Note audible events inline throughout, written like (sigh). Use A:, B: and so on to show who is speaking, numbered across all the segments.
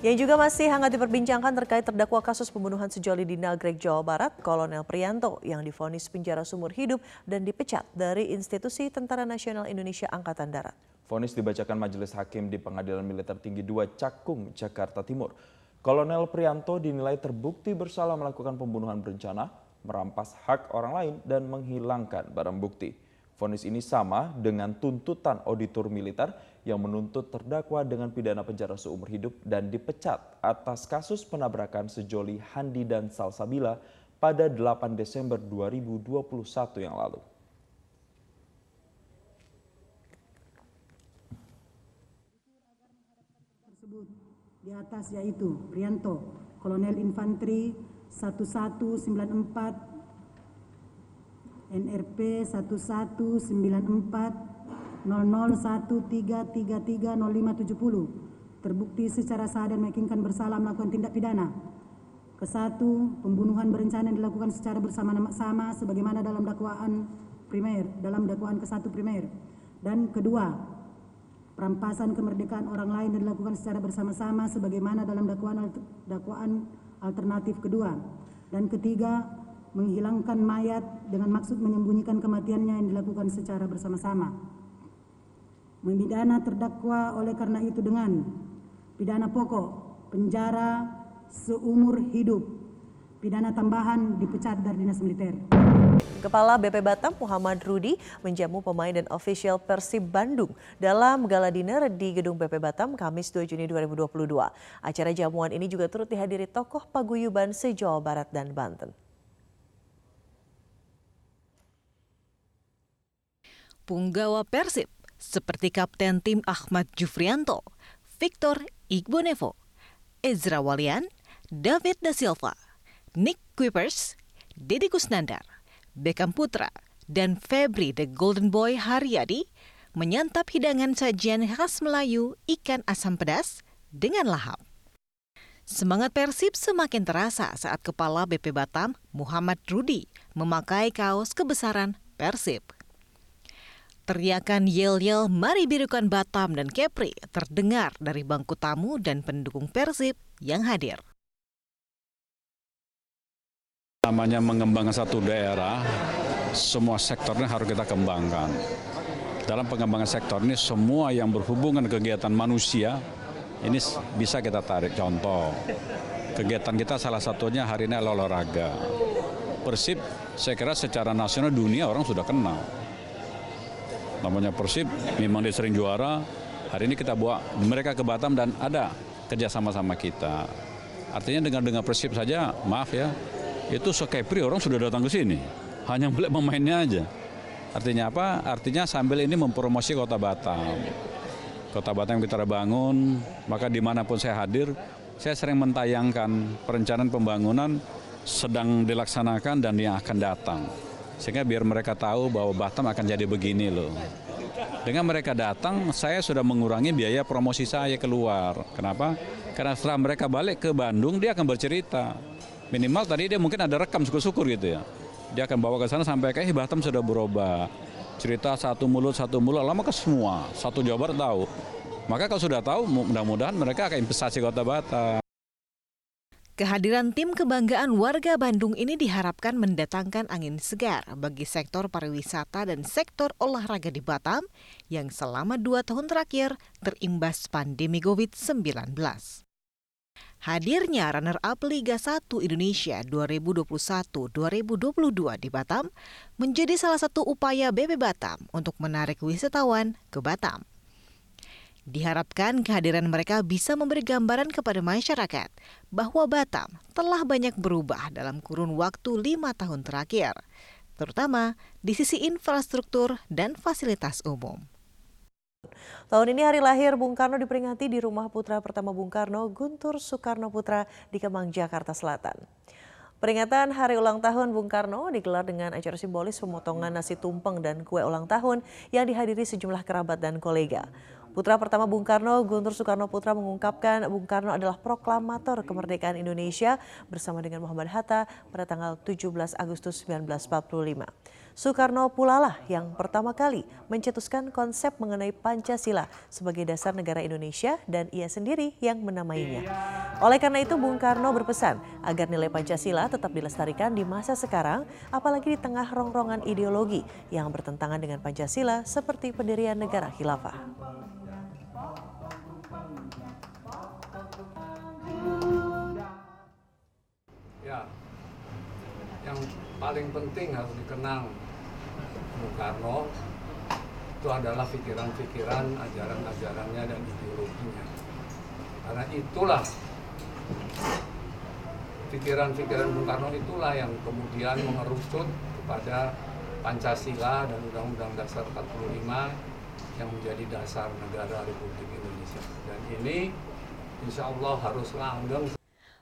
A: Yang juga masih hangat diperbincangkan terkait terdakwa kasus pembunuhan sejoli di Nagrek, Jawa Barat, Kolonel Prianto yang difonis penjara sumur hidup dan dipecat dari institusi Tentara Nasional Indonesia Angkatan Darat.
B: Fonis dibacakan Majelis Hakim di Pengadilan Militer Tinggi 2 Cakung, Jakarta Timur. Kolonel Prianto dinilai terbukti bersalah melakukan pembunuhan berencana, merampas hak orang lain, dan menghilangkan barang bukti. Fonis ini sama dengan tuntutan auditor militer yang menuntut terdakwa dengan pidana penjara seumur hidup dan dipecat atas kasus penabrakan sejoli Handi dan Salsabila pada 8 Desember 2021 yang lalu.
C: di atas yaitu Prianto, Kolonel Infanteri 1194 NRP 1194 0013330570 terbukti secara sah dan meyakinkan bersalah melakukan tindak pidana. Kesatu, pembunuhan berencana dilakukan secara bersama-sama sebagaimana dalam dakwaan primer, dalam dakwaan kesatu primer. Dan kedua, perampasan kemerdekaan orang lain dan dilakukan secara bersama-sama sebagaimana dalam dakwaan dakwaan alternatif kedua. Dan ketiga, menghilangkan mayat dengan maksud menyembunyikan kematiannya yang dilakukan secara bersama-sama. Memidana terdakwa oleh karena itu dengan pidana pokok, penjara seumur hidup, pidana tambahan dipecat dari dinas militer.
A: Kepala BP Batam Muhammad Rudi menjamu pemain dan official Persib Bandung dalam gala dinner di Gedung BP Batam Kamis 2 Juni 2022. Acara jamuan ini juga turut dihadiri tokoh paguyuban se-Jawa Barat dan Banten.
D: punggawa Persib seperti Kapten Tim Ahmad Jufrianto, Victor Igbonevo, Ezra Walian, David Da Silva, Nick Kuipers, Deddy Kusnandar, Beckham Putra, dan Febri The Golden Boy Haryadi menyantap hidangan sajian khas Melayu ikan asam pedas dengan lahap. Semangat Persib semakin terasa saat Kepala BP Batam, Muhammad Rudi, memakai kaos kebesaran Persib. Teriakan yel-yel mari birukan Batam dan Kepri terdengar dari bangku tamu dan pendukung Persib yang hadir.
E: Namanya mengembangkan satu daerah, semua sektornya harus kita kembangkan. Dalam pengembangan sektor ini semua yang berhubungan kegiatan manusia ini bisa kita tarik contoh. Kegiatan kita salah satunya hari ini olahraga. Persib saya kira secara nasional dunia orang sudah kenal namanya Persib, memang dia sering juara. Hari ini kita bawa mereka ke Batam dan ada kerjasama sama kita. Artinya dengan dengan Persib saja, maaf ya, itu Sokepri orang sudah datang ke sini. Hanya (laughs) melihat pemainnya aja. Artinya apa? Artinya sambil ini mempromosi kota Batam. Kota Batam yang kita bangun, maka di mana pun saya hadir, saya sering mentayangkan perencanaan pembangunan sedang dilaksanakan dan yang akan datang sehingga biar mereka tahu bahwa Batam akan jadi begini loh. Dengan mereka datang, saya sudah mengurangi biaya promosi saya keluar. Kenapa? Karena setelah mereka balik ke Bandung, dia akan bercerita. Minimal tadi dia mungkin ada rekam syukur-syukur gitu ya. Dia akan bawa ke sana sampai kayak Batam sudah berubah. Cerita satu mulut, satu mulut, lama ke semua. Satu Jawa Barat tahu. Maka kalau sudah tahu, mudah-mudahan mereka akan investasi kota Batam.
D: Kehadiran tim kebanggaan warga Bandung ini diharapkan mendatangkan angin segar bagi sektor pariwisata dan sektor olahraga di Batam yang selama dua tahun terakhir terimbas pandemi COVID-19. Hadirnya runner-up Liga 1 Indonesia 2021-2022 di Batam menjadi salah satu upaya BB Batam untuk menarik wisatawan ke Batam. Diharapkan kehadiran mereka bisa memberi gambaran kepada masyarakat bahwa Batam telah banyak berubah dalam kurun waktu lima tahun terakhir, terutama di sisi infrastruktur dan fasilitas umum.
A: Tahun ini hari lahir Bung Karno diperingati di rumah putra pertama Bung Karno, Guntur Soekarno Putra di Kemang, Jakarta Selatan. Peringatan hari ulang tahun Bung Karno digelar dengan acara simbolis pemotongan nasi tumpeng dan kue ulang tahun yang dihadiri sejumlah kerabat dan kolega. Putra pertama Bung Karno, Guntur Soekarno Putra mengungkapkan Bung Karno adalah proklamator kemerdekaan Indonesia bersama dengan Muhammad Hatta pada tanggal 17 Agustus 1945. Soekarno pula lah yang pertama kali mencetuskan konsep mengenai Pancasila sebagai dasar negara Indonesia dan ia sendiri yang menamainya. Oleh karena itu Bung Karno berpesan agar nilai Pancasila tetap dilestarikan di masa sekarang apalagi di tengah rongrongan ideologi yang bertentangan dengan Pancasila seperti pendirian negara khilafah.
F: Yang paling penting harus dikenal Bung Karno itu adalah pikiran-pikiran, ajaran-ajarannya dan ideologinya. Karena itulah pikiran-pikiran Bung Karno itulah yang kemudian mengerucut kepada Pancasila dan Undang-Undang Dasar 45 yang menjadi dasar negara Republik Indonesia. Dan ini insya Allah harus langgeng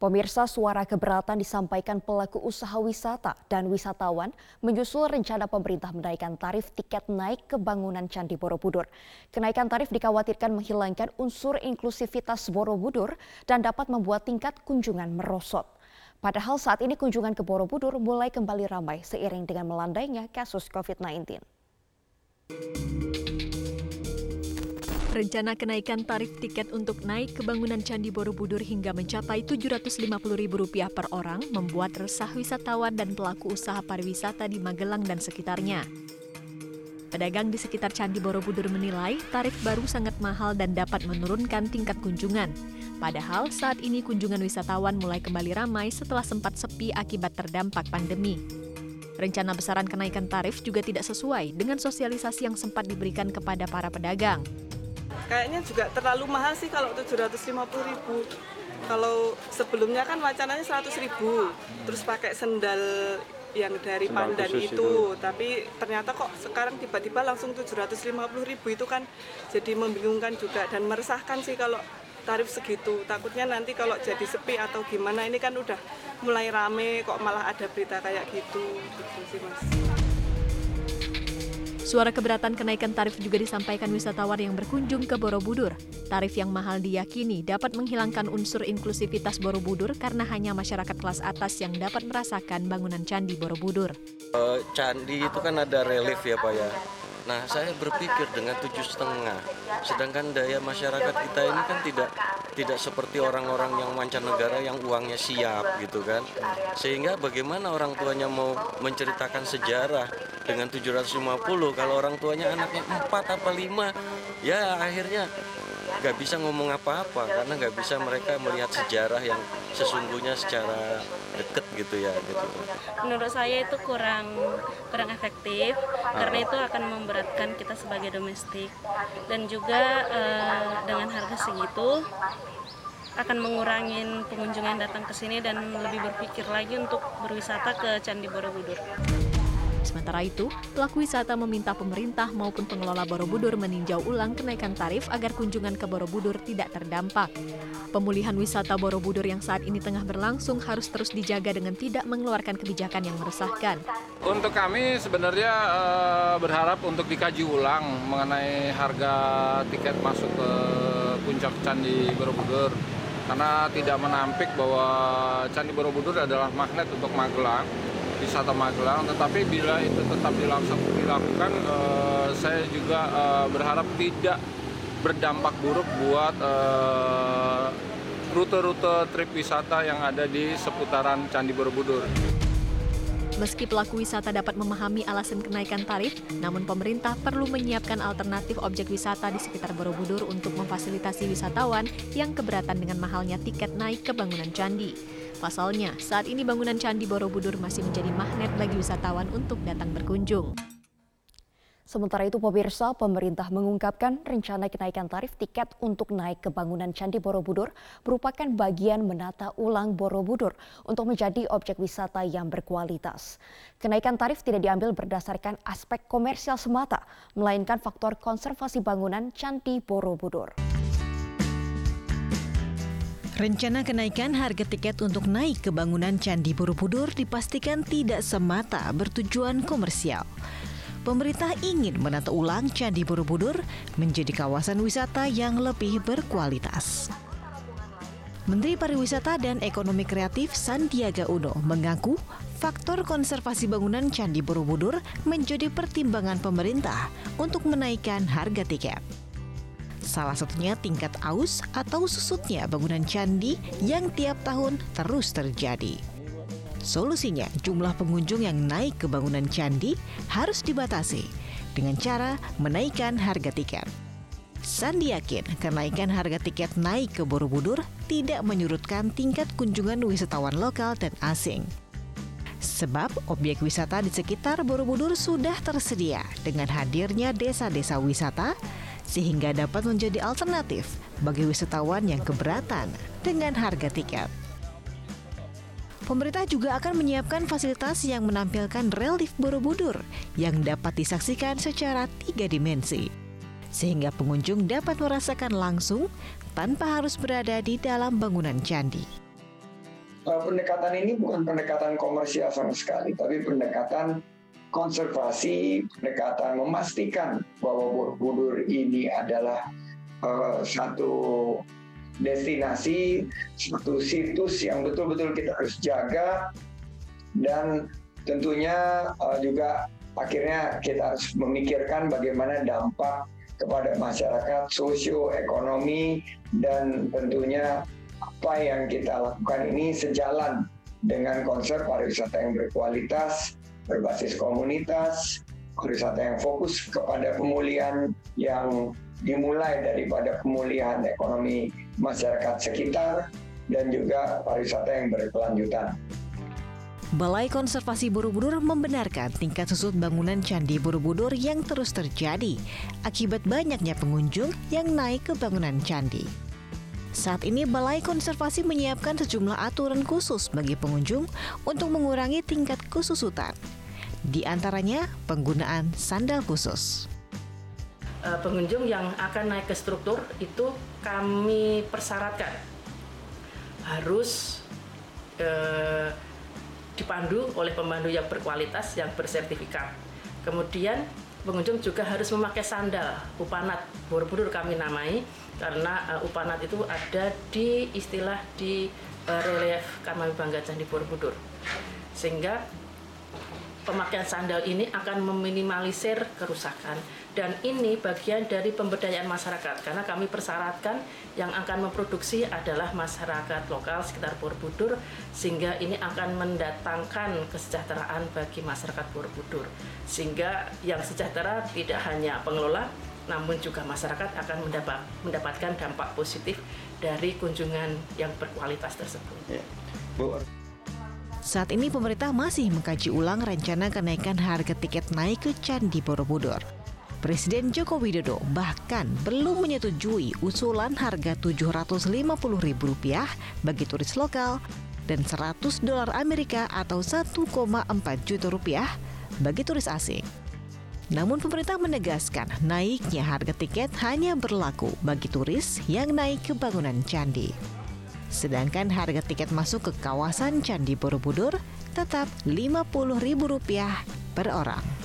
G: Pemirsa suara keberatan disampaikan pelaku usaha wisata dan wisatawan menyusul rencana pemerintah menaikkan tarif tiket naik ke bangunan Candi Borobudur. Kenaikan tarif dikhawatirkan menghilangkan unsur inklusivitas Borobudur dan dapat membuat tingkat kunjungan merosot. Padahal saat ini kunjungan ke Borobudur mulai kembali ramai seiring dengan melandainya kasus COVID-19.
H: Rencana kenaikan tarif tiket untuk naik ke bangunan Candi Borobudur hingga mencapai Rp750.000 per orang membuat resah wisatawan dan pelaku usaha pariwisata di Magelang dan sekitarnya. Pedagang di sekitar Candi Borobudur menilai tarif baru sangat mahal dan dapat menurunkan tingkat kunjungan. Padahal saat ini kunjungan wisatawan mulai kembali ramai setelah sempat sepi akibat terdampak pandemi. Rencana besaran kenaikan tarif juga tidak sesuai dengan sosialisasi yang sempat diberikan kepada para pedagang
I: kayaknya juga terlalu mahal sih kalau 750 ribu. Kalau sebelumnya kan wacananya 100 ribu. Terus pakai sendal yang dari sendal pandan itu, itu. Tapi ternyata kok sekarang tiba-tiba langsung 750 ribu itu kan jadi membingungkan juga dan meresahkan sih kalau tarif segitu. Takutnya nanti kalau jadi sepi atau gimana ini kan udah mulai rame kok malah ada berita kayak gitu. Gitu sih mas.
H: Suara keberatan kenaikan tarif juga disampaikan wisatawan yang berkunjung ke Borobudur. Tarif yang mahal diyakini dapat menghilangkan unsur inklusivitas Borobudur karena hanya masyarakat kelas atas yang dapat merasakan bangunan Candi Borobudur.
J: Uh, candi itu kan ada relief ya Pak ya. Nah, saya berpikir dengan tujuh setengah, sedangkan daya masyarakat kita ini kan tidak tidak seperti orang-orang yang mancanegara yang uangnya siap gitu kan. Sehingga bagaimana orang tuanya mau menceritakan sejarah dengan 750 kalau orang tuanya anaknya 4 apa 5 ya akhirnya nggak bisa ngomong apa-apa karena nggak bisa mereka melihat sejarah yang sesungguhnya secara deket gitu ya gitu.
K: Menurut saya itu kurang kurang efektif ah. karena itu akan memberatkan kita sebagai domestik dan juga eh, dengan harga segitu akan mengurangi pengunjung yang datang ke sini dan lebih berpikir lagi untuk berwisata ke Candi Borobudur.
H: Sementara itu, pelaku wisata meminta pemerintah maupun pengelola Borobudur meninjau ulang kenaikan tarif agar kunjungan ke Borobudur tidak terdampak. Pemulihan wisata Borobudur yang saat ini tengah berlangsung harus terus dijaga dengan tidak mengeluarkan kebijakan yang meresahkan.
L: Untuk kami sebenarnya eh, berharap untuk dikaji ulang mengenai harga tiket masuk ke puncak Candi Borobudur karena tidak menampik bahwa Candi Borobudur adalah magnet untuk Magelang wisata Magelang tetapi bila itu tetap dilakukan uh, saya juga uh, berharap tidak berdampak buruk buat eh, rute-rute trip wisata yang ada di seputaran Candi Borobudur.
H: Meski pelaku wisata dapat memahami alasan kenaikan tarif, namun pemerintah perlu menyiapkan alternatif objek wisata di sekitar Borobudur untuk memfasilitasi wisatawan yang keberatan dengan mahalnya tiket naik ke bangunan candi. Pasalnya, saat ini bangunan Candi Borobudur masih menjadi magnet bagi wisatawan untuk datang berkunjung.
G: Sementara itu pemirsa, pemerintah mengungkapkan rencana kenaikan tarif tiket untuk naik ke bangunan Candi Borobudur merupakan bagian menata ulang Borobudur untuk menjadi objek wisata yang berkualitas. Kenaikan tarif tidak diambil berdasarkan aspek komersial semata, melainkan faktor konservasi bangunan Candi Borobudur.
D: Rencana kenaikan harga tiket untuk naik ke bangunan Candi Borobudur dipastikan tidak semata bertujuan komersial. Pemerintah ingin menata ulang Candi Borobudur menjadi kawasan wisata yang lebih berkualitas. Menteri Pariwisata dan Ekonomi Kreatif Sandiaga Uno mengaku faktor konservasi bangunan Candi Borobudur menjadi pertimbangan pemerintah untuk menaikkan harga tiket. Salah satunya tingkat aus atau susutnya bangunan candi yang tiap tahun terus terjadi. Solusinya, jumlah pengunjung yang naik ke bangunan candi harus dibatasi dengan cara menaikkan harga tiket. Sandi yakin kenaikan harga tiket naik ke Borobudur tidak menyurutkan tingkat kunjungan wisatawan lokal dan asing. Sebab objek wisata di sekitar Borobudur sudah tersedia dengan hadirnya desa-desa wisata sehingga dapat menjadi alternatif bagi wisatawan yang keberatan dengan harga tiket. Pemerintah juga akan menyiapkan fasilitas yang menampilkan relief Borobudur yang dapat disaksikan secara tiga dimensi. Sehingga pengunjung dapat merasakan langsung tanpa harus berada di dalam bangunan candi.
M: Pendekatan ini bukan pendekatan komersial sama sekali, tapi pendekatan konservasi, pendekatan memastikan bahwa Borobudur ini adalah uh, satu destinasi, satu situs yang betul-betul kita harus jaga dan tentunya uh, juga akhirnya kita harus memikirkan bagaimana dampak kepada masyarakat sosio-ekonomi dan tentunya apa yang kita lakukan ini sejalan dengan konsep pariwisata yang berkualitas, berbasis komunitas, pariwisata yang fokus kepada pemulihan yang dimulai daripada pemulihan ekonomi masyarakat sekitar dan juga pariwisata yang berkelanjutan.
D: Balai Konservasi Borobudur membenarkan tingkat susut bangunan Candi Borobudur yang terus terjadi akibat banyaknya pengunjung yang naik ke bangunan candi. Saat ini Balai Konservasi menyiapkan sejumlah aturan khusus bagi pengunjung untuk mengurangi tingkat kesusutan. Di antaranya penggunaan sandal khusus.
N: Eh, pengunjung yang akan naik ke struktur itu kami persyaratkan harus eh, dipandu oleh pemandu yang berkualitas yang bersertifikat. Kemudian pengunjung juga harus memakai sandal upanat Borobudur kami namai karena uh, upanat itu ada di istilah di uh, relief Kamami Bangga Candi Borobudur. Sehingga pemakaian sandal ini akan meminimalisir kerusakan dan ini bagian dari pemberdayaan masyarakat karena kami persyaratkan yang akan memproduksi adalah masyarakat lokal sekitar Borobudur sehingga ini akan mendatangkan kesejahteraan bagi masyarakat Borobudur sehingga yang sejahtera tidak hanya pengelola namun juga masyarakat akan mendapat mendapatkan dampak positif dari kunjungan yang berkualitas tersebut. Ya.
D: Saat ini pemerintah masih mengkaji ulang rencana kenaikan harga tiket naik ke Candi Borobudur. Presiden Joko Widodo bahkan belum menyetujui usulan harga Rp750.000 bagi turis lokal dan 100 dolar Amerika atau 1,4 juta rupiah bagi turis asing. Namun pemerintah menegaskan naiknya harga tiket hanya berlaku bagi turis yang naik ke bangunan candi. Sedangkan harga tiket masuk ke kawasan Candi Borobudur tetap Rp50.000 per orang.